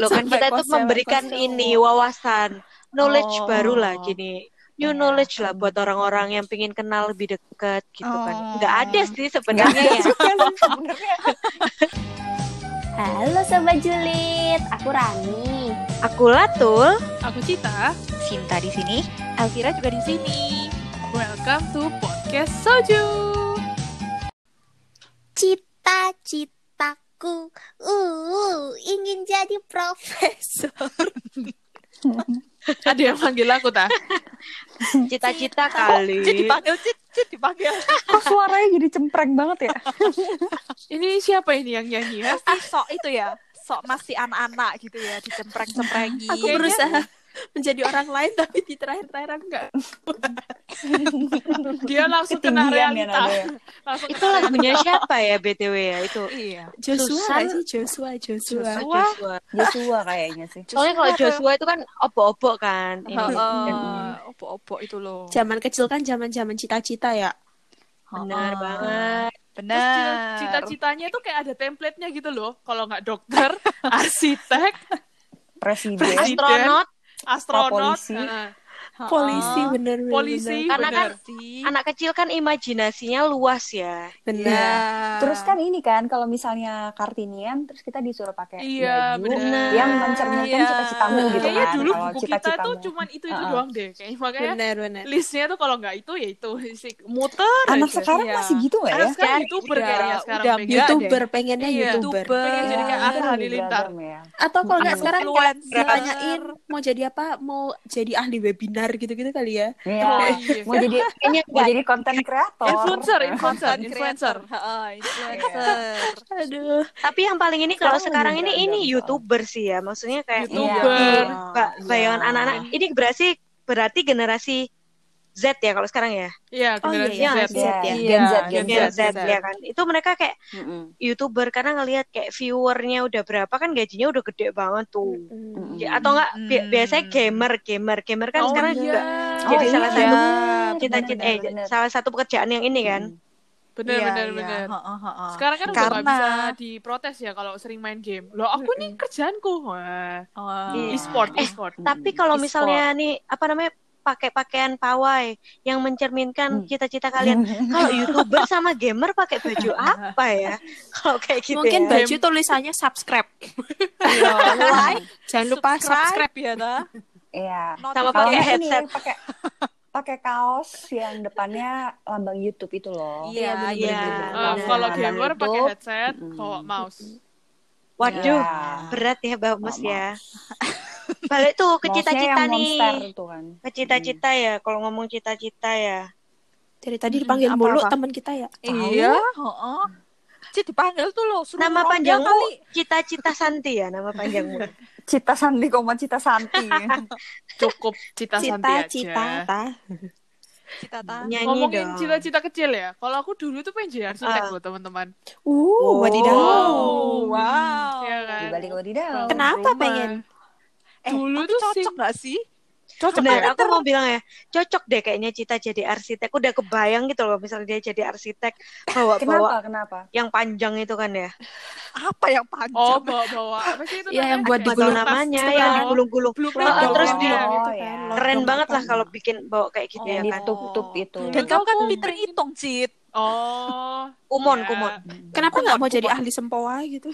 Loh kan kita tuh kos-sewa, memberikan ini wawasan, knowledge Oh. baru lah gini. New knowledge lah buat orang-orang yang pengen kenal lebih dekat gitu kan. Oh. Nggak ada sih sebenarnya ya. sebenarnya Halo Sobat Julid, aku Rani. Aku Latul. Aku Cita. Cinta di sini Elvira juga di sini. Welcome to podcast Soju. Cita-citaku, uh, ingin jadi profesor. Ada yang manggil aku tak? Cita-cita kali. Cit dipanggil, Cit, Cit dipanggil. kok suaranya jadi cempreng banget ya Ini siapa ini yang nyanyi ya? Pasti sok itu ya, sok masih anak-anak gitu ya, dicempreng-cemprengin. Aku berusaha menjadi orang lain tapi di terakhir-terakhir enggak. Dia langsung kena ya realita. nadanya. Langsung Itu lagunya siapa ya BTW ya itu? Iya. Joshua Susan. sih Joshua, Joshua. Joshua. Joshua. Joshua kayaknya sih Soalnya kalau Joshua itu kan opo-opo kan. Ini. Heeh, opo-opo itu loh. Zaman kecil kan zaman-zaman cita-cita ya. Benar banget. Benar. cita-citanya tuh kayak ada template-nya gitu loh. Kalau nggak dokter, arsitek, presiden Presiden. Astronot, astronot, polisi. Polisi bener-bener. polisi, Karena bener. sih. anak kecil kan imajinasinya luas ya. Benar. Terus kan ini kan kalau misalnya Kartinian terus kita disuruh pakai Iya, baju bener. yang mencerminkan Iya. cita-citamu gitu Kayaknya kan. dulu buku kita cita-citamu. tuh cuman itu-itu Heeh. doang deh. Kayaknya makanya Benar, benar. listnya tuh kalau nggak itu ya itu muter anak aja. sekarang Iya. masih gitu Anak ya? sekarang Udah- youtuber udah- kayaknya sekarang udah pengen. YouTuber pengennya Iya. YouTuber. Pengen jadi kayak Iya, Atta Halilintar. Ya. Atau kalau nggak sekarang Influencer. ditanyain mau jadi apa? Mau jadi ahli webinar gitu-gitu kali ya. Iya. Oh, iya. Mau jadi Kayaknya mau jadi konten kreator. Influencer, influencer, influencer. Heeh, influencer. Aduh. Tapi yang paling ini kalau Sekarang ini ini youtuber sih ya, maksudnya kayak YouTuber. Iya, Iya. ba- bayangan Iya. anak-anak. Ini berarti berarti generasi Z ya kalau sekarang ya, Iya, Oh, generasi iya, iya, Z. Z ya. Gen Iya, Z, Gen Gen Gen Z. Z ya kan. Itu mereka kayak Mm-mm. youtuber karena ngelihat kayak viewernya udah berapa kan gajinya udah gede banget tuh. Mm-mm. Ya, atau enggak bi- Hmm. biasanya gamer, gamer, gamer kan Oh, sekarang iya. juga Oh, jadi iya. salah satu cita-cita eh benar. salah satu pekerjaan yang ini kan. Mm. Bener, Iya, bener, iya. bener. Heeh, heeh. Sekarang kan udah nggak Karena- bisa diprotes ya kalau sering main game. Loh, aku nih kerjaanku. Wah. Oh. Iya. E-sport, Eh, e-sport. Tapi kalau E-sport. misalnya nih apa namanya pakai pakaian pawai yang mencerminkan Hmm. cita-cita kalian. Kalau youtuber sama gamer pakai baju apa ya? Kalau kayak gitu Mungkin ya. baju tulisannya subscribe. Iya, like, Jangan lupa subscribe. ya, dah. Iya. Sama Kalau pakai headset. pakai pakai kaos yang depannya lambang YouTube itu loh. Iya, iya. bener, Eh, kalau gamer pakai headset, Mm-mm. bawa mouse. Waduh, Iya. berat ya Mbak Mus Maaf. ya. Balik tuh ke Mouse-nya cita-cita nih. kan. Ke cita-cita ya, kalau ngomong cita-cita ya. Dari tadi Hmm, dipanggil apa-apa? mulu teman kita ya. Iya, heeh. Cit dipanggil tuh loh, suruh Nama ronda panjangmu kali. cita-cita Santi ya nama panjangmu. Cita Sandi koma Cita Santi. Cukup cita santi aja. Cita-cita. Cita ta. Nyanyi Ngomongin dong. cita-cita kecil ya. Kalau aku dulu tuh pengen jadi arsitek Ah. loh teman-teman. Uh, wadidaw. Oh, wow. Iya kan? Di balik wadidaw. Kenapa Rumah. pengen? Eh, Dulu tuh cocok sih- gak sih? Cocok Bener, banget. aku mau bilang ya, cocok deh kayaknya cita jadi arsitek. Udah kebayang gitu loh, misalnya dia jadi arsitek, bawa-bawa Kenapa? Kenapa? yang panjang itu kan ya. Apa yang panjang? Oh, bawa-bawa. Apa sih itu Iya, yang namanya? buat digulung. namanya, tas, yang digulung-gulung. Blueprint Oh, terus dia- ya, Oh, gitu ya. kan. Keren banget lah apa? kalau bikin bawa kayak gitu ya Yang kan. ditutup itu. Dan kamu kan aku pinter pengen- hitung, Cit. Oh. Kumon, iya. kumon. Kenapa nggak mau jadi ahli sempoa gitu?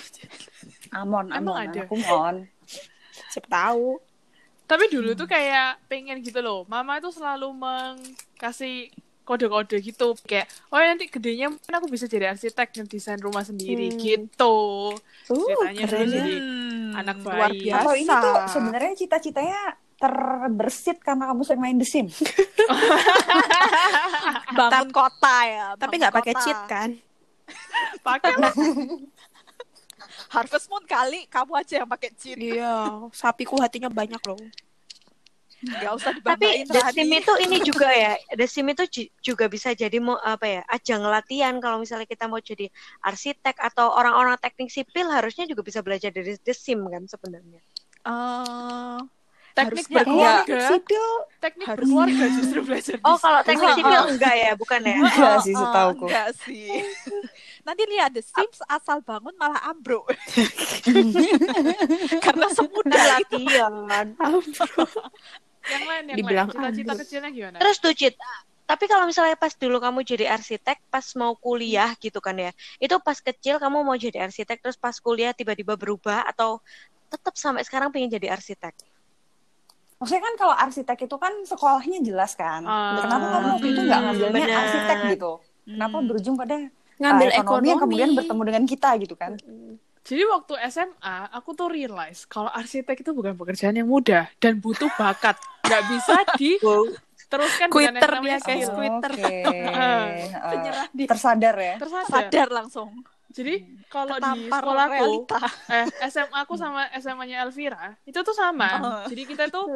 Amon, Amon, ada? Siapa tahu. Tapi dulu tuh kayak pengen gitu loh. Mama tuh selalu mengkasih kode-kode gitu kayak oh ya nanti gedenya mungkin aku bisa jadi arsitek ngedesain rumah sendiri Hmm. gitu Uh, Ceritanya keren ya. jadi Hmm, anak luar bayi. biasa. Atau ini tuh sebenarnya cita-citanya terbersit karena kamu sering main The Sims. bangun kota ya. Tapi bangun nggak pakai cheat kan? pakai. Harvest Moon kali kamu aja yang pakai cheat. Iya, sapiku hatinya banyak loh. Gak usah Tapi The. Sim itu ini juga ya, The Sim itu ju- juga bisa jadi mau apa ya, ajang latihan kalau misalnya kita mau jadi arsitek atau orang-orang teknik sipil harusnya juga bisa belajar dari The Sim kan sebenarnya. Eh, teknik berkeluarga Teknik sipil teknik Harus. berkeluarga justru belajar di Oh, kalau teknik Oh, sipil oh. enggak ya, bukan ya? enggak sih eh, setauku. Enggak sih. Nanti lihat The Sims asal bangun malah ambruk. Karena semua kasihan. Yang lain, yang Dibilang lain. Cita-cita kecilnya gimana? Terus tuh Cit, tapi kalau misalnya pas dulu kamu jadi arsitek, pas mau kuliah gitu kan ya, itu pas kecil kamu mau jadi arsitek, terus pas kuliah tiba-tiba berubah atau tetap sampai sekarang pengen jadi arsitek? Maksudnya kan kalau arsitek itu kan sekolahnya jelas kan. Ah. Kenapa kamu waktu itu nggak ngambilnya arsitek gitu? Kenapa Hmm. berujung pada Ngambil uh, ekonomi yang ekonomi. kemudian bertemu dengan kita gitu kan? Jadi waktu SMA, aku tuh realize kalau arsitek itu bukan pekerjaan yang mudah dan butuh bakat. Nggak bisa diteruskan dengan Twitter yang namanya dia, guys. skill. Twitter. Oke. Uh, Penyerah di tersadar ya. Tersadar. Sadar langsung. Jadi kalau di sekolahku, realita. eh SMA aku sama SMA-nya Elvira, itu tuh sama. Oh. Jadi kita tuh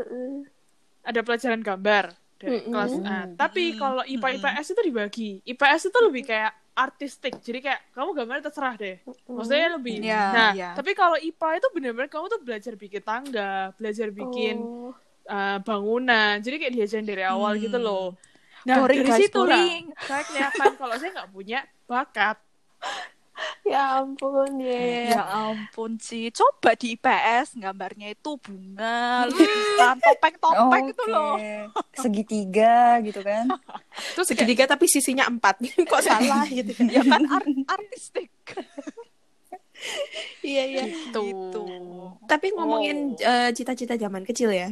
ada pelajaran gambar dari Mm-mm. kelas A. Tapi kalau IPA IPS itu dibagi. IPS itu lebih kayak artistik. Jadi kayak kamu gambar terserah deh. Maksudnya lebih. Iya, nah, iya. tapi kalau IPA itu benar-benar kamu tuh belajar bikin tangga, belajar bikin Oh. uh, bangunan. Jadi kayak diajarin dari awal Hmm. gitu loh. Nah, Boring, dari guys, situ lah saya kelihatan kalau saya nggak punya bakat. Ya ampun, ya. Ya ampun sih, coba di IPS gambarnya itu bunga, lukisan, topeng-topeng itu loh. Segitiga gitu kan. Terus kayak, Segitiga tapi sisinya empat. Kok salah gitu kan? Ya kan art- artistik. Iya, iya. gitu. Gitu. Tapi ngomongin eh, cita-cita zaman kecil ya.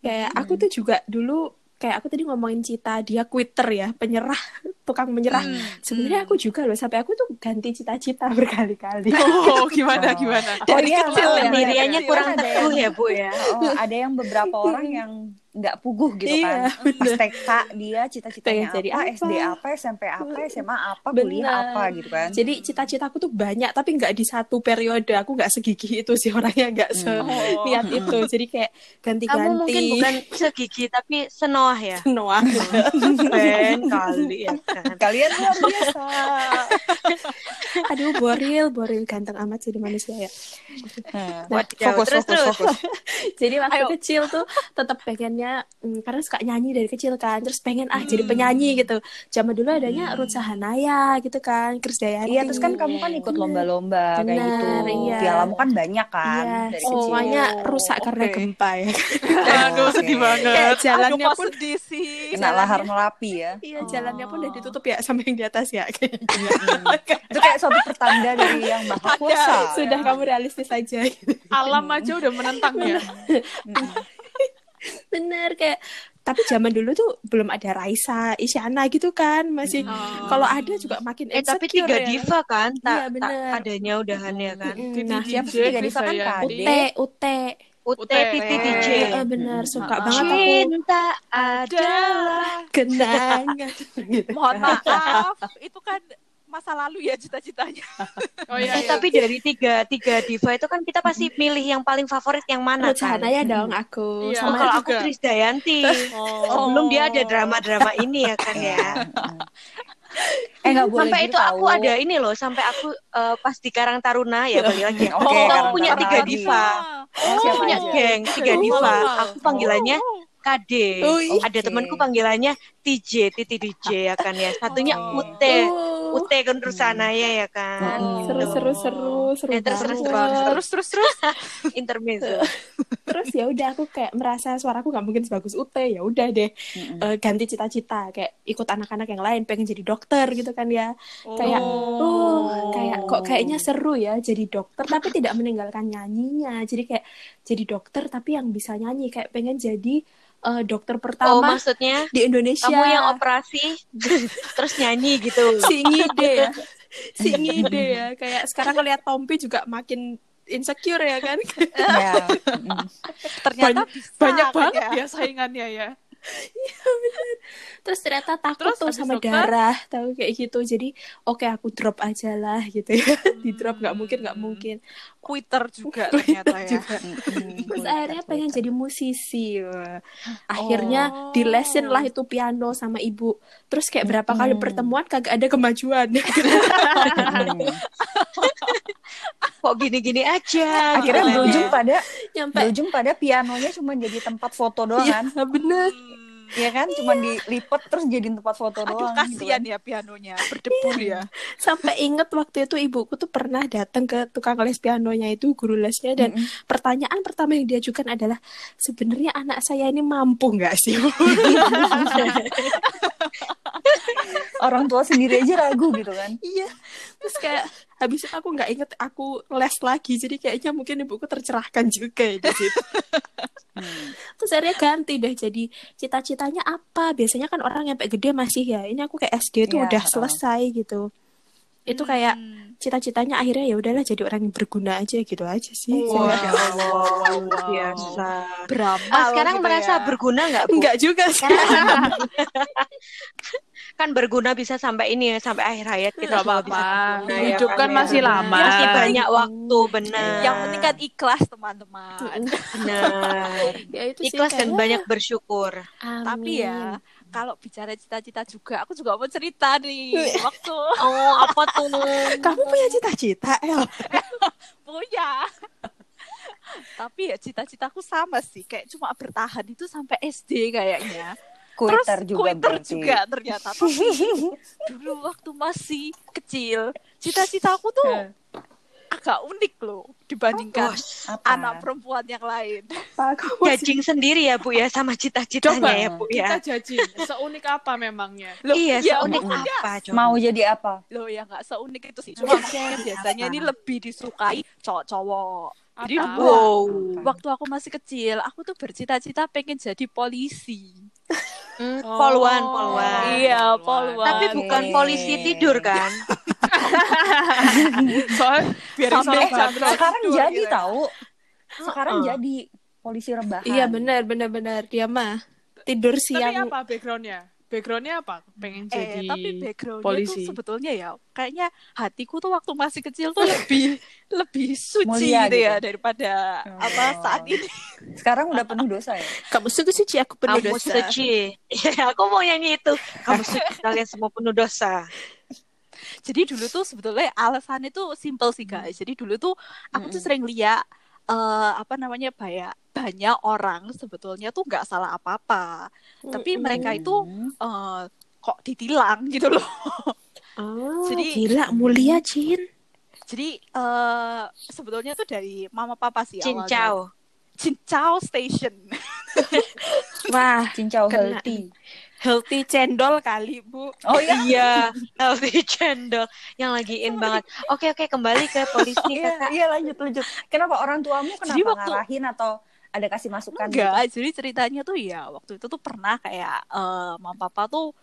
Kayak aku tuh juga dulu kayak aku tadi ngomongin cita dia quitter ya, penyerah, tukang menyerah. Hmm. Sebenarnya aku juga loh sampai aku tuh ganti cita-cita berkali-kali. Oh, gimana Oh. gimana? Dari iya, kecil ya, ya, Pendiriannya kurang teguh ya Bu ya. Oh, ada yang beberapa orang yang nggak puguh gitu Iya, kan. Pas TK dia cita-citanya Pengen jadi apa, apa? SD apa, SMP apa, SMA apa, Benar. kuliah apa gitu kan. Jadi cita-citaku tuh banyak tapi nggak di satu periode. Aku nggak segigih itu sih orangnya nggak se Oh. niat itu. Jadi kayak ganti-ganti. Kamu mungkin bukan segigi tapi senoah ya. Noah. Ben kali ya kan. Kalian luar biasa. Aduh, Boril, Boril ganteng amat jadi manusia ya. Nah, Wadidaw, fokus, terus, fokus, terus. fokus. Jadi waktu Ayo. kecil tuh tetap pengennya mm, karena suka nyanyi dari kecil kan, terus pengen ah jadi penyanyi gitu. Zaman dulu adanya Ruth Sahanaya gitu kan, Krisdayanti. Iya, terus kan kamu kan ikut lomba-lomba kayak gitu. iya. Pialamu kan banyak kan Iya, dari kecil. semuanya rusak karena oke. gempa ya. Aduh, Oke. sedih banget. Kayak Aduh, jalannya kok pun sedih sih. Kena lahar melapi ya. Iya, jalannya pun udah ditutup ya sampai yang di atas ya. Kayak gitu. Itu kayak suatu pertanda dari yang maha kuasa. Sudah kamu realistis aja. Alam aja udah menentang ya. Bener kayak tapi zaman dulu tuh belum ada Raisa, Isyana gitu kan, masih Oh. kalau ada juga makin Eh tapi tiga ya. diva kan, tak, tak bener. adanya udahannya kan. Mm, Nah, siapa sih tiga diva kan Krisdayanti. Kade? Ute, Ute. Ute. Titi DJ. Eh, bener suka banget aku Cinta adalah kenangan gitu. Mohon maaf, itu kan masa lalu ya cita-citanya. Oh iya, Eh, iya. tapi dari tiga tiga diva itu kan kita pasti milih yang paling favorit yang mana Ruth kan? Sahanaya dong aku. Iya. Oh, Sama kalau aku juga. Krisdayanti. Oh. Sebelum dia ada drama-drama ini ya kan ya. Eh nggak boleh sampai gitu itu aku tahu. ada ini loh, sampai aku eh, pas di Karang Taruna ya balik lagi. Oke, aku Karang punya tiga lagi. diva. Oh, Aku siapa punya aja? geng tiga Oh. diva. Aku panggilannya KD. Ui. Ada temanku panggilannya TJ, Titi DJ ya kan ya. Satunya Oh. Ute. Oh, Ute kan Rusanaya ya kan. Mm. seru seru seru seru Eh, terus, terus, banget. Terus terus terus. Intermezzo. terus ya udah aku kayak merasa suaraku nggak mungkin sebagus Ute ya udah deh Mm-mm. eh, ganti cita-cita kayak ikut anak-anak yang lain pengen jadi dokter gitu kan ya kayak oh kayak kok kayaknya seru ya jadi dokter tapi tidak meninggalkan nyanyinya jadi kayak jadi dokter tapi yang bisa nyanyi kayak pengen jadi eh, dokter Oh, pertama maksudnya di Indonesia kamu yang operasi terus nyanyi gitu. si ngide ya si ngide ya kayak sekarang ngeliat Tompi juga makin insecure ya kan Ya. mm. Ternyata Banyak- bisa Banyak kan banget ya. ya saingannya ya. Terus ternyata takut Terus tuh sama dokter? darah tahu kayak gitu jadi oke aku drop aja lah gitu ya di drop nggak mungkin nggak mungkin Twitter juga ternyata ya. juga Mm-mm. terus akhirnya pengen jadi musisi wah. akhirnya Oh. dilesin lah itu piano sama ibu terus kayak berapa kali Hmm. pertemuan kagak ada kemajuan Mm. Kok gini-gini aja. Akhirnya gitu berujung ya. pada nyampe berujung pada pianonya cuma jadi tempat foto doang Iya, kan. bener Hmm. ya kan cuma dilipet terus jadiin tempat foto Aduh doang gitu kasihan kan. ya pianonya berdebu ya. Sampai inget waktu itu ibuku tuh pernah datang ke tukang les pianonya itu guru lesnya dan Mm-mm. pertanyaan pertama yang diajukan adalah sebenarnya anak saya ini mampu nggak sih? orang tua sendiri aja ragu gitu kan iya. Terus kayak habis itu aku nggak inget aku les lagi jadi kayaknya mungkin ibuku tercerahkan juga ya di situ. Hmm. Akhirnya ganti deh jadi cita-citanya apa? Biasanya kan orang sampai gede masih ya. Ini aku kayak SD tuh Iya, udah selesai gitu. Itu kayak Hmm. cita-citanya akhirnya ya udahlah jadi orang yang berguna aja gitu aja sih. Wow. Luar biasa. beramal. Ah, sekarang gitu merasa ya. berguna nggak, Bu? Enggak juga sih. Kan berguna bisa sampai ini ya, sampai akhir hayat kita Nggak semua bisa apa-apa. berguna, ya Hidup kan ya. masih lama. Masih banyak waktu, benar. Yang penting kan ikhlas teman-teman. benar. ya itu sih Ikhlas dan banyak bersyukur. Tapi amin. ya kalau bicara cita-cita juga, aku juga mau cerita nih waktu Oh, apa tuh? kamu punya cita-cita El punya. Tapi ya cita-citaku sama sih, kayak cuma bertahan itu sampai SD kayaknya. Kuiter Terus juga kuiter berarti. juga ternyata. Tapi dulu waktu masih kecil, cita-citaku tuh agak unik loh dibandingkan Bos, Apa? anak perempuan yang lain. judging sendiri ya, Bu ya sama cita-citanya Coba ya, Bu ya. kita judging. Seunik apa memangnya? Loh, Iya, ya seunik apa coba? Mau jadi apa? Loh ya nggak seunik itu sih. Cuma biasanya ini lebih disukai cowok-cowok. Jadi Wow. waktu aku masih kecil, aku tuh bercita-cita pengen jadi polisi. Hmm, Oh. poluan, poluan. Iya, poluan. poluan. Tapi bukan polisi tidur kan? Soal biar Sampai bandrol. Sekarang jadi gitu. tahu. Sekarang Heeh. jadi polisi rebahan. Iya benar benar benar dia mah tidur Tapi siang. apa backgroundnya? Backgroundnya apa? Pengen Eh, jadi tapi backgroundnya polisi. tuh sebetulnya ya, kayaknya hatiku tuh waktu masih kecil tuh lebih lebih suci Mulia gitu, ya gitu. daripada Oh. apa saat ini. Sekarang udah penuh dosa ya. Kamu suka suci aku penuh Kamu dosa. suci. Iya, aku mau nyanyi itu. Kamu suci, kalian semua penuh dosa. Jadi dulu tuh sebetulnya alasannya tuh simple sih guys. Jadi dulu tuh aku tuh sering lihat eh, apa namanya banyak banyak orang sebetulnya tuh nggak salah apa-apa, tapi mereka itu Hmm. eh, kok ditilang gitu loh. Oh, Jadi- gila mulia Cin. Jadi eh sebetulnya tuh dari mama papa sih awalnya. Cincau. Cincau Station. Wah, Cincau healthy. Healthy cendol kali, Bu. Oh iya. Iya, healthy cendol yang lagi in banget. Oke, oke, kembali ke polisi, Iya, Kakak. iya lanjut lanjut. Kenapa orang tuamu kenapa Jadi waktu- ngarahin atau ada kasih masukan gitu? Enggak, jadi ceritanya tuh ya waktu itu tuh pernah kayak eh mama papa tuh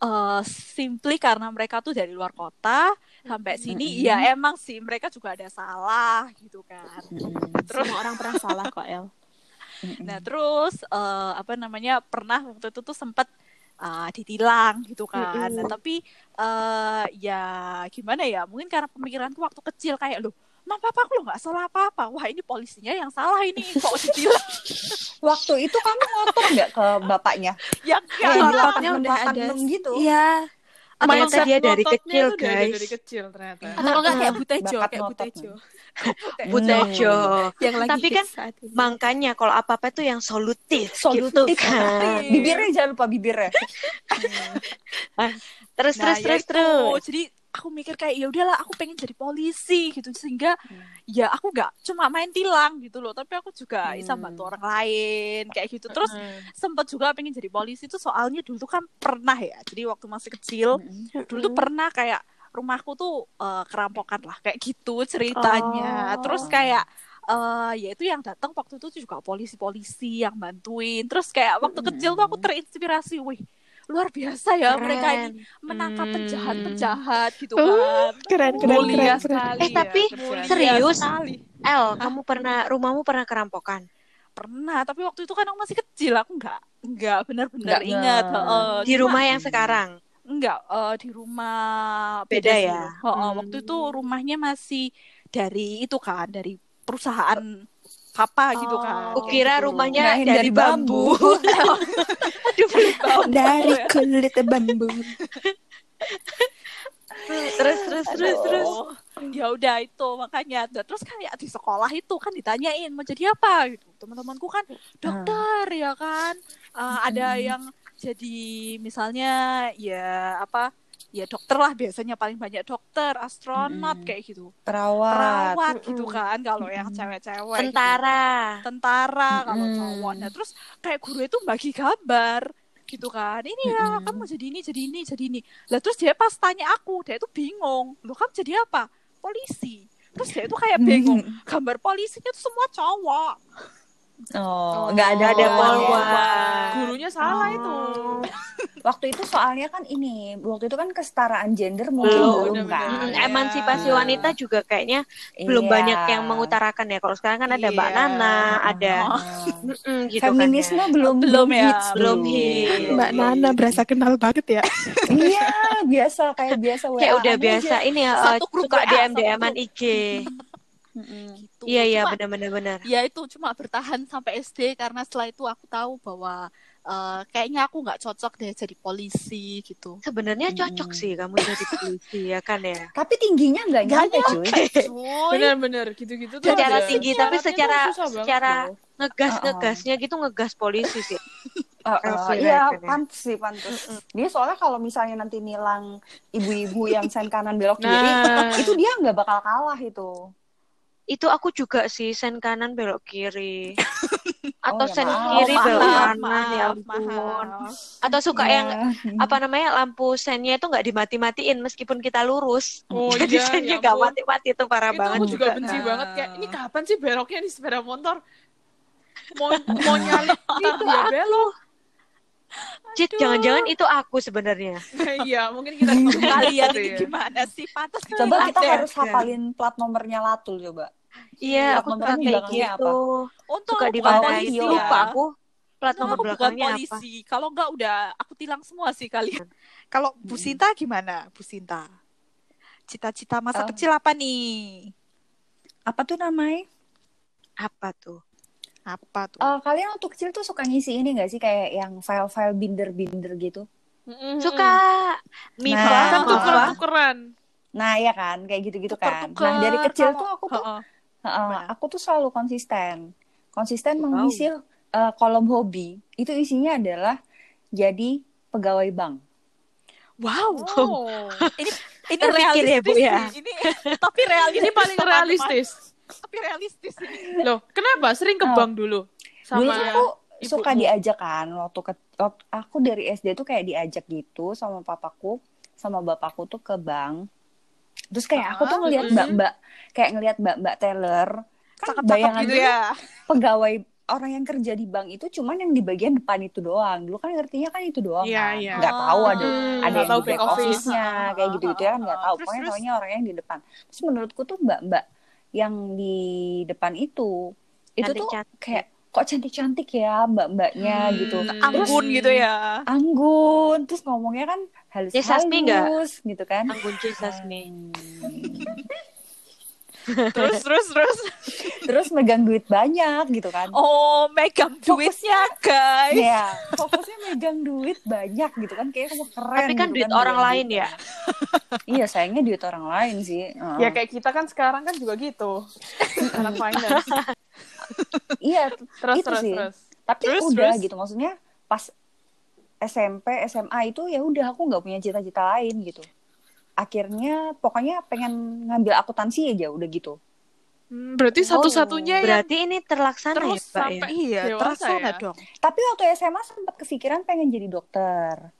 eh simply karena mereka tuh dari luar kota sampai sini Mm-mm. ya emang sih mereka juga ada salah gitu kan. Mm-mm. Terus Semua orang pernah salah kok, El. Nah terus eh, apa namanya pernah waktu itu tuh sempet ah, ditilang gitu kan. Nah, tapi eh, ya gimana ya? Mungkin karena pemikiranku waktu kecil kayak loh, ma papa aku lo nggak salah apa-apa. Wah ini polisinya yang salah ini kok ditilang. Waktu itu kamu ngotot nggak ke bapaknya? yang Kayak yang bapaknya udah ada. gitu. Iya. Ternyata dia dari kecil, guys. dari kecil ternyata. Atau kalau nggak kayak Butejo, kayak. Butejo. Butejo. Yang lagi Tapi kan saat ini. Makanya kalau apa-apa tuh yang solutif, Solutif gitu kan. Bibirnya jangan lupa bibirnya. Terus, Nah, terus, ya terus, itu. terus. Jadi aku mikir kayak ya udahlah aku pengen jadi polisi gitu sehingga Hmm. ya aku nggak cuma main tilang gitu loh tapi aku juga bisa Hmm. bantu orang lain kayak gitu terus Hmm. sempet juga pengen jadi polisi tuh soalnya dulu tuh kan pernah ya jadi waktu masih kecil dulu tuh pernah kayak rumahku tuh eh, kerampokan lah kayak gitu ceritanya Oh. terus kayak eh ya itu yang datang waktu itu juga polisi-polisi yang bantuin terus kayak waktu kecil tuh aku terinspirasi wih luar biasa ya mereka ini Keren. menangkap Hmm. penjahat-penjahat gitu Oh, kan Keren, keren, Mulia keren, keren. sekali. Eh, ya tapi kerjaan. serius? sekali. El, kamu pernah rumahmu pernah kerampokan? pernah tapi waktu itu kan aku masih kecil aku nggak nggak benar-benar Nggak ingat Heeh, Di cuma- rumah yang sekarang? Enggak, eh, di rumah Beda ya? Heeh, Hmm. Waktu itu rumahnya masih dari itu kan, dari perusahaan papa gitu kan. Aku kayak kira gitu. rumahnya Kirain dari, dari bambu. Aduh, beli bambu. Dari kulit bambu. terus, terus, terus, terus. Aduh. Ya udah itu makanya. Nah, terus kayak di sekolah itu kan ditanyain mau jadi apa gitu. Teman-temanku kan dokter ya kan. Eh, ada yang jadi misalnya ya apa ya dokter lah biasanya paling banyak dokter astronot Mm-mm. kayak gitu Perawat. perawat gitu Mm-mm. kan kalau yang cewek-cewek gitu. Tentara. tentara kalau Mm-mm. cowok nah terus kayak guru itu bagi gambar gitu kan ini ya Mm-mm. kamu jadi ini jadi ini jadi ini lah terus dia pas tanya aku dia itu bingung lo kamu jadi apa polisi terus dia itu kayak bingung gambar polisinya tuh semua cowok Oh, nggak ada Nggak ada polwan. polwan. Gurunya salah Oh. itu. Waktu itu soalnya kan ini, waktu itu kan kesetaraan gender mungkin Belum, belum bener-bener. kan. Mm. Emansipasi Nah. wanita juga kayaknya belum Iya. banyak yang mengutarakan ya. Kalau sekarang kan ada Mbak Iya. Nana, ada Oh. Mm-mm, gitu Feminisme kan ya. belum Belum ya, hits belum hits. Mbak Nana berasa kenal banget ya. Iya, biasa kayak biasa Kayak udah aja. biasa ini ya Satu eh, grup suka WA, DM satu DM-an grup. IG. Gitu Iya iya benar-benar benar. ya itu cuma bertahan sampai SD karena setelah itu aku tahu bahwa eh, kayaknya aku nggak cocok deh jadi polisi gitu Sebenarnya cocok sih kamu jadi polisi ya kan ya. Tapi tingginya nggak nyampe cuy. Cuy, Bener-bener gitu-gitu tuh. Secara ada- tinggi tapi tuh secara secara ngegas Uh-uh. ngegasnya gitu ngegas polisi sih. Uh, uh, iya, kan pantes sih, pantes. Dia soalnya kalau misalnya nanti nilang ibu-ibu yang sen kanan belok kiri, Nah, itu dia nggak bakal kalah itu. Itu aku juga sih sen kanan belok kiri. Atau ya sen maaf. kiri maaf, belok kanan maaf, ya ampun. maaf. Atau suka Iya. yang apa namanya lampu sennya itu nggak dimati-matiin meskipun kita lurus. Oh Jadi iya, sennya ya nggak ampun. mati-mati itu parah itu banget aku juga juga. benci Nah. banget kayak ini kapan sih beloknya di sepeda motor? Mau mau nyalip ntar dia belok. Cit, jangan-jangan itu aku sebenarnya. Iya, mungkin kita kalian gitu ini ya. gimana sih pantas Coba kita harus ada. hafalin plat nomornya Latul coba. Iya, Plat aku suka kayak belakangnya gitu. Untung Suka polisi Iya. ya. lupa aku plat nomor aku bukan belakangnya apa. polisi. Kalau enggak udah aku tilang semua sih kalian. Kalau Bu Sinta gimana? Bu Sinta. Cita-cita masa Eh. kecil apa nih? Apa tuh namanya? Apa tuh? Apa tuh? Eh, kalian waktu kecil tuh suka ngisi ini nggak sih kayak yang file-file binder-binder gitu? Mm-mm. Suka mie Nah, Kan apa? tukeran-tukeran. Nah, ya kan, kayak gitu-gitu kan. Nah, dari kecil tuh aku tuh Gimana? aku tuh selalu konsisten. Konsisten Wow. mengisi eh, kolom hobi. Itu isinya adalah jadi pegawai bank. Wow. Oh. Ini ini ya, Bu, realistis ya? sih. Ini tapi realistis. Ini paling realistis. Tapi realistis ini. Loh, kenapa? Sering ke Oh. bank dulu sama Dulu aku ibumu. suka diajak kan waktu ke waktu- aku dari SD tuh kayak diajak gitu sama papaku sama bapakku tuh ke bank. Terus kayak aku tuh Ah, ngelihat mbak-mbak kayak ngelihat mbak-mbak teller kan bayangan gitu ya. pegawai orang yang kerja di bank itu cuman yang di bagian depan itu doang. Dulu kan ngertinya kan itu doang Iya, kan. iya. Nggak tahu ada Hmm, ada yang di back back office. office-nya kayak gitu-gitu ya kan nggak tahu. Terus, Pokoknya taunya orang yang di depan. Terus menurutku tuh mbak-mbak yang di depan itu itu tuh Cantik-cantik. kayak kok cantik-cantik ya mbak-mbaknya Hmm, gitu. Anggun gitu ya. Anggun, terus ngomongnya kan nggak? halus-halus gitu kan. Anggun C. Sasmi. Terus terus terus. Terus megang duit banyak gitu kan. Oh, megang duitnya, guys. Ya, fokusnya megang duit banyak gitu kan kayak kamu keren. Tapi kan gitu duit orang megang lain duit ya. iya, sayangnya duit orang lain sih. Heeh. Ya kayak kita kan sekarang kan juga gitu. Anak finance. Iya, Terus Itu terus sih. terus. tapi Terus, udah terus? gitu maksudnya pas SMP, SMA itu ya udah aku nggak punya cita-cita lain gitu. Akhirnya pokoknya pengen ngambil akuntansi aja udah gitu. Hmm, berarti satu-satunya yang Berarti ini terlaksana ya, terus ya? sampai Iya, dewasa terlaksana ya? dong. Tapi waktu SMA sempat kepikiran pengen jadi dokter.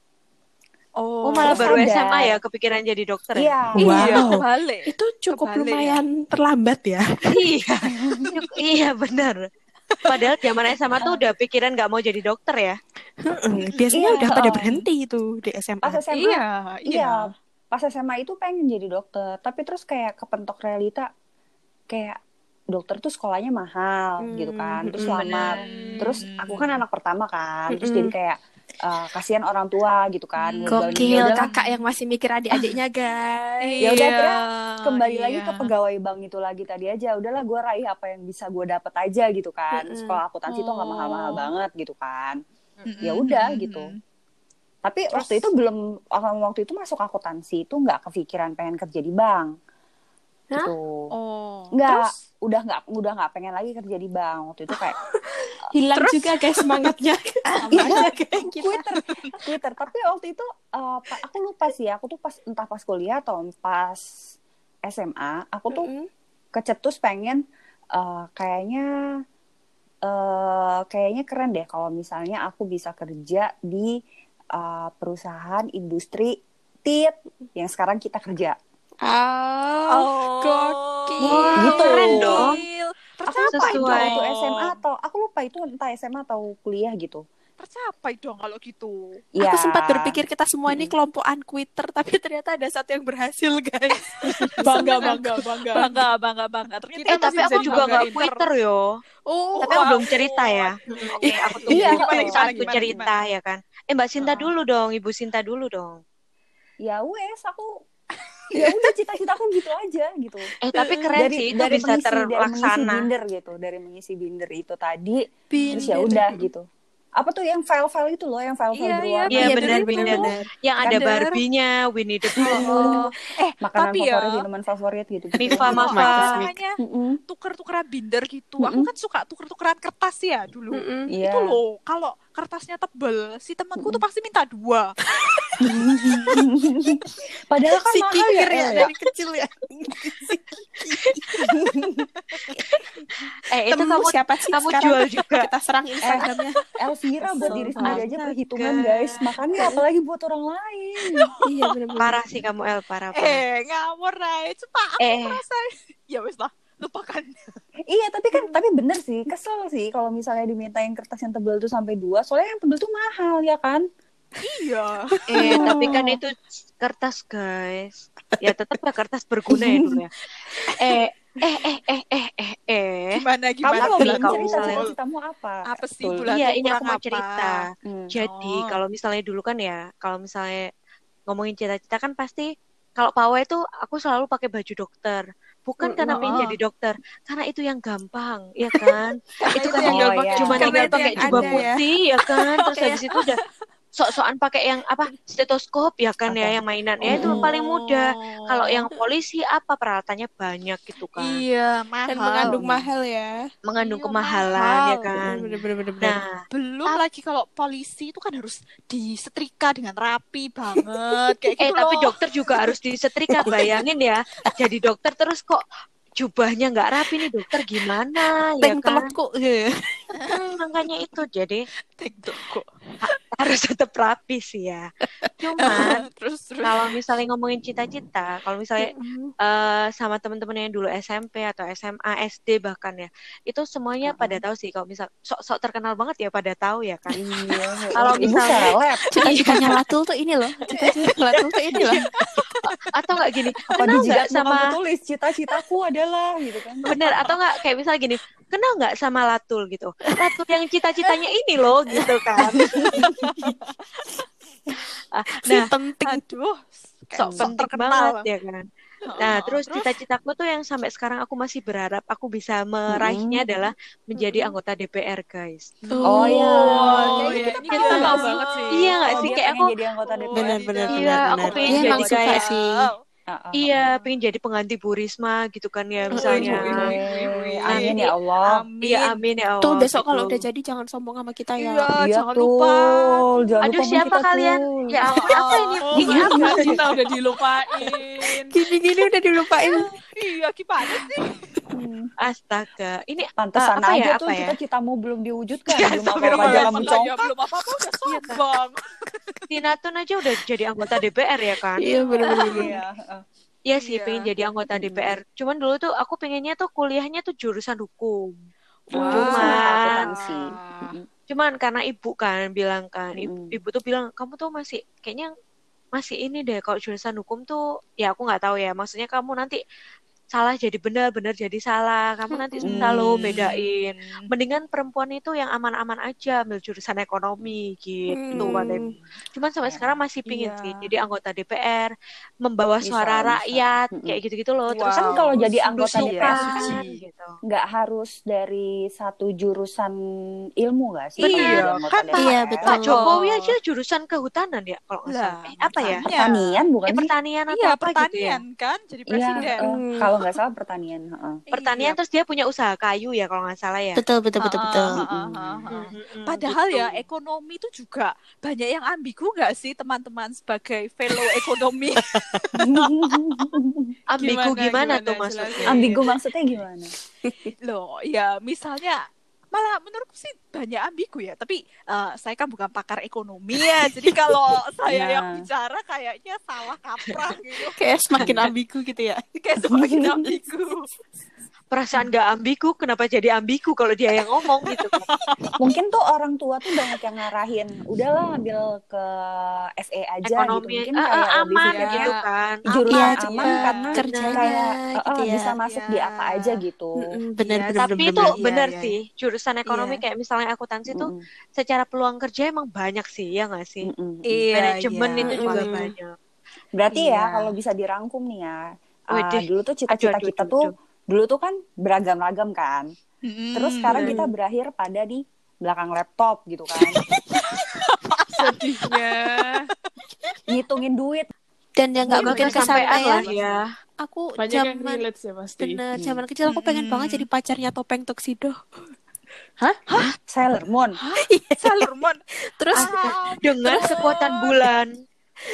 Oh, malah Terus baru sadar. SMA ya kepikiran jadi dokter ya? Iya. Wow. Iya, kebalik. Itu cukup Kebalik ya. lumayan terlambat ya. iya. iya, benar. Padahal zaman SMA tuh udah pikiran nggak mau jadi dokter ya. Heeh, Biasanya Iya, udah pada berhenti itu di SMA. Pas SMA, Iya, iya. iya. Pas SMA itu pengen jadi dokter, tapi terus kayak kepentok realita kayak dokter tuh sekolahnya mahal Hmm, gitu kan, terus mm, lama. bener. Terus aku kan anak pertama kan, terus Mm-mm. jadi kayak eh, kasihan orang tua gitu kan. Hmm. Gokil kakak yang masih mikir adik-adiknya guys. Ya udah, akhirnya kembali iya. lagi ke pegawai bank itu lagi tadi aja udahlah gue raih apa yang bisa gue dapet aja gitu kan Mm-mm. sekolah akuntansi tuh nggak Oh. mahal-mahal banget gitu kan Mm-mm, ya udah mm-mm. gitu. tapi Terus- waktu itu belum waktu itu masuk akuntansi itu nggak kepikiran pengen kerja di bank Hah? gitu. Oh. Nggak, Terus? udah nggak udah nggak pengen lagi kerja di bank waktu itu kayak Hilang juga guys semangatnya. Sama aja kayak kita. Twitter Twitter tapi waktu itu eh, pa- aku lupa sih aku tuh pas entah pas kuliah atau pas SMA aku tuh Mm-mm. kecetus pengen eh, kayaknya eh kayaknya keren deh kalau misalnya aku bisa kerja di eh, perusahaan industri tit yang sekarang kita kerja Oh, gokil. Wah, Gitu. keren dong. Aku lupa itu SMA atau aku lupa itu entah SMA atau kuliah gitu Tercapai dong kalau gitu. ya Aku sempat berpikir kita semua ini kelompokan Twitter, tapi ternyata ada satu yang berhasil, guys. Bangga, bangga, bangga. Bangga, bangga, bangga. Ternyata Eh, tapi masih aku bisa juga nggak. Twitter yo. Oh, Tapi aku belum cerita ya. Oke, aku tunggu Iya, gimana, gimana, aku gimana, cerita ya kan. Eh, Mbak Sinta Ah. dulu dong, Ibu Sinta dulu dong. ya wes aku ya udah cita-citaku gitu aja gitu Eh, tapi keren sih itu bisa mengisi, dari mengisi terlaksana. binder gitu dari mengisi binder itu tadi Binder. terus ya udah gitu apa tuh yang file-file itu loh yang file-file Iya, berwarna Iya, gitu. benar, benar. Yang ada Bener. Barbie-nya, Winnie the Pooh, Oh, eh, makanan tapi ya, favorit minuman favorit gitu, gitu. Mifa, kalau Mafa. tuker-tukeran binder gitu. Aku Mm-mm. kan suka tuker-tukeran kertas ya dulu. Iya. Itu loh, kalau kertasnya tebel, si temanku tuh pasti minta dua. padahal kan Si mahal ya, ya, ya. dari kecil ya. Eh, itu kamu siapa sih kamu sekarang? jual juga. Kita serang Instagramnya. Elvira buat diri sendiri aja perhitungan guys makanya apalagi buat orang lain iya benar-benar. Parah sih kamu El, parah parah. Eh, ngawur Rai. Cuma aku Eh. merasa ya wes lah, lupakan. iya tapi kan tapi bener sih kesel sih kalau misalnya dimintain kertas yang tebel tuh sampai dua soalnya yang tebel tuh mahal ya kan Iya. Eh, tapi kan itu kertas, guys. Ya tetap ya kertas berguna ya dulu ya. Eh, eh, eh, eh, eh, eh, eh. Gimana kamu gimana? mau Tapi bilang kalau cerita misalnya- cita-citamu apa Apa sih bulan Iya, ini aku mau cerita. Hmm. Jadi Oh. kalau misalnya dulu kan ya, kalau misalnya ngomongin cita-cita kan pasti kalau pawai itu aku selalu pakai baju dokter. Bukan karena pengen oh. jadi dokter, karena itu yang gampang, ya kan? itu kan yang Oh, gampang. cuma tinggal pakai jubah ya. putih ya kan terus habis itu udah sok-sokan pakai yang apa stetoskop ya kan ya Oke. yang mainan ya itu Oh. paling mudah kalau yang polisi apa peralatannya banyak gitu kan Iya, mahal. Dan mengandung mahal ya. mengandung Iya, kemahalan mahal. ya kan Bener-bener. nah Belum lagi kalau polisi itu kan harus disetrika dengan rapi banget kayak gitu eh tapi loh. dokter juga harus disetrika bayangin ya jadi dokter terus kok jubahnya nggak rapi nih dokter gimana ya Tank kan telekuk. Hmm, makanya itu jadi TikTok. harus tetap rapi sih ya cuman terus terus. kalau misalnya ngomongin cita-cita kalau misalnya eh sama teman-teman yang dulu SMP atau SMA SD bahkan ya itu semuanya pada tahu sih kalau misal sok-sok terkenal banget ya pada tahu ya kan iya Kalau misalnya- Cita-citanya Latul tuh ini loh. Cita-cita Latul tuh ini loh. atau nggak gini apa di jidat sama sama tulis cita-citaku adalah gitu kan bener atau nggak kayak misal gini kenal nggak sama Latul gitu? Latul yang cita-citanya ini loh gitu kan. Ah, nah penting. Aduh, sok penting terkenal. banget. ya kan? Nah, Oh, terus? cita-citaku tuh yang sampai sekarang aku masih berharap aku bisa meraihnya adalah menjadi anggota DPR, guys. Oh, iya. Oh, iya, iya, ini kita tahu banget sih. Iya nggak Oh, sih kayak aku jadi anggota DPR Benar, benar, Iya, benar, aku pengen Iya, jadi kayak sih. Ah, iya ah. pengen jadi pengganti Bu Risma gitu kan ya Oh, misalnya. iya, iya, iya. Oke, amin ya Allah Amin. Iya amin ya Allah. Tuh besok gitu. kalau udah jadi jangan sombong sama kita ya. Iya, Iya jangan tuh, lupa. jangan Aduh lupa siapa kita kalian? tuh. Ya ampun apa ini? Oh, Ini apa? Kita udah dilupain. Gini-gini udah dilupain. Iya, gimana sih? Hmm. Astaga. Ini Pantesan apa ya, aja apa tuh ya? cita-citamu belum diwujudkan, Ya, belum apa-apa aja kamu Iya, belum apa-apa udah Iya, kan? sombong. Tina Tun aja udah jadi anggota DPR ya kan? Iya benar-benar. Iya. Iya sih Iya. pengen jadi anggota Mm-mm. DPR. Cuman dulu tuh aku pengennya tuh kuliahnya tuh jurusan hukum. Wah, Cuman akuntansi. Mm-mm. cuman karena ibu kan bilang kan ibu, ibu tuh bilang kamu tuh masih kayaknya masih ini deh kalau jurusan hukum tuh ya aku nggak tahu ya maksudnya kamu nanti salah jadi benar benar jadi salah kamu nanti susah loh Hmm. bedain mendingan perempuan itu yang aman-aman aja ambil jurusan ekonomi gitu Hmm. cuman sampai sekarang masih pingin Iya. sih jadi anggota DPR membawa Bisa, suara bisa. rakyat Mm-mm. kayak gitu-gitu loh terus Kan kalau jadi anggota DPR gitu. nggak harus dari satu jurusan ilmu nggak sih? Iya, kan DPR? Iya, betul. Pak Jokowi aja jurusan kehutanan ya kalau nggak salah eh, apa ya. Pertanian bukan eh sih? pertanian atau Iya, apa gitu ya pertanian kan jadi Iya, presiden. eh, Hmm. kalau nggak salah pertanian. heeh. Pertanian terus dia punya usaha kayu ya kalau nggak salah ya. Betul betul betul betul. ah, ah, ah, ah. Padahal gitu. ya ekonomi itu juga banyak yang ambigu nggak sih teman-teman sebagai fellow ekonomi? ambigu Gimana, gimana, gimana, tuh maksudnya? Ambigu maksudnya gimana? Loh, ya misalnya malah menurutku sih banyak ambigu ya. Tapi eh, saya kan bukan pakar ekonomi ya, jadi kalau saya Ya. yang bicara kayaknya salah kaprah gitu. Kayak semakin ambigu gitu ya. Kayak semakin ambigu. Perasaan nggak ambigu, kenapa jadi ambigu kalau dia yang ngomong gitu? Mungkin tuh orang tua tuh banyak yang ngarahin, udahlah ambil ke SE aja Ekonomi gitu. Mungkin eh, kayak lebih aman pikirnya gitu kan. jurusan Iya, aman karena kerjanya kayak gitu eh, eh, ya. bisa masuk di Iya. apa aja gitu. Mm-mm, bener Iya, bener Tapi bener, itu bener. Iya, benar iya. sih, jurusan ekonomi Iya. kayak misalnya akuntansi tuh Mm-mm, secara peluang kerja emang banyak sih, ya nggak sih? mm-mm. Iya, Manajemen iya. itu juga Mm-mm. banyak. Berarti Iya. ya kalau bisa dirangkum nih ya. uh, dulu tuh cita-cita kita aduh, tuh aduh. Dulu tuh kan beragam-ragam kan. Mm-mm. Terus sekarang Hmm. kita berakhir pada di belakang laptop gitu kan. Sedihnya. Ngitungin duit. Dan yang nggak Semoga mungkin kesampaian lah ya. Aku Banyak yang zaman relate sih pasti. bener Hmm. zaman kecil aku pengen Mm-mm. banget jadi pacarnya topeng tuxedo. Sailor Moon Sailor Moon. Terus Ah, Dengan kekuatan bulan.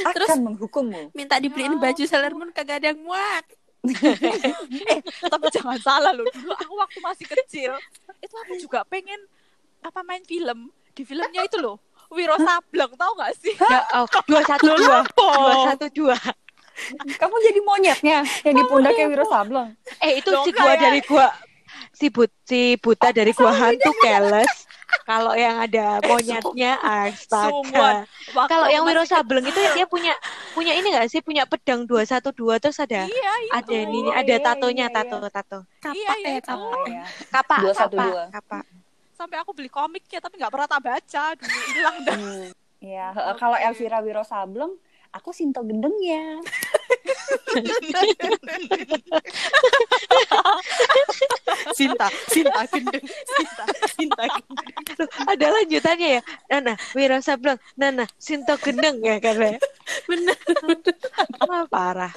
Terus- akan menghukummu. minta dibeliin baju Sailor Moon kagak ada yang muat. tapi jangan salah loh dulu aku waktu masih kecil itu aku juga pengen apa main film. Di filmnya itu loh Wiro Sableng tau gak sih? Ya, oh, dua satu dua, dua satu dua. Kamu jadi monyetnya yang di pundaknya Wiro Sableng. Eh itu Loh, si gua kayak- dari gua si but si buta dari gua hantu keles. Kalau yang ada monyetnya astaga. Kalau yang Wiro Sableng itu dia punya punya ini gak sih? Punya pedang 212 terus ada iya itu ada Oh, ada iya, tatonya, iya, tato tato. Kapak Iya, iya, eh kapak. Ya. Kapak, 212. kapak, kapak. sampai aku beli komiknya tapi nggak pernah tak baca dulu hilang dah Hmm, Iya, heeh, kalau Elvira Wiro Sableng, aku Sinto Gendengnya. Sinta, Sinta gendeng, Sinta, Sinta gendeng. Loh, ada lanjutannya ya. Nana, Wiro Sableng, Nana, Sinto Gendeng ya kan ya. Bener. Wah, parah.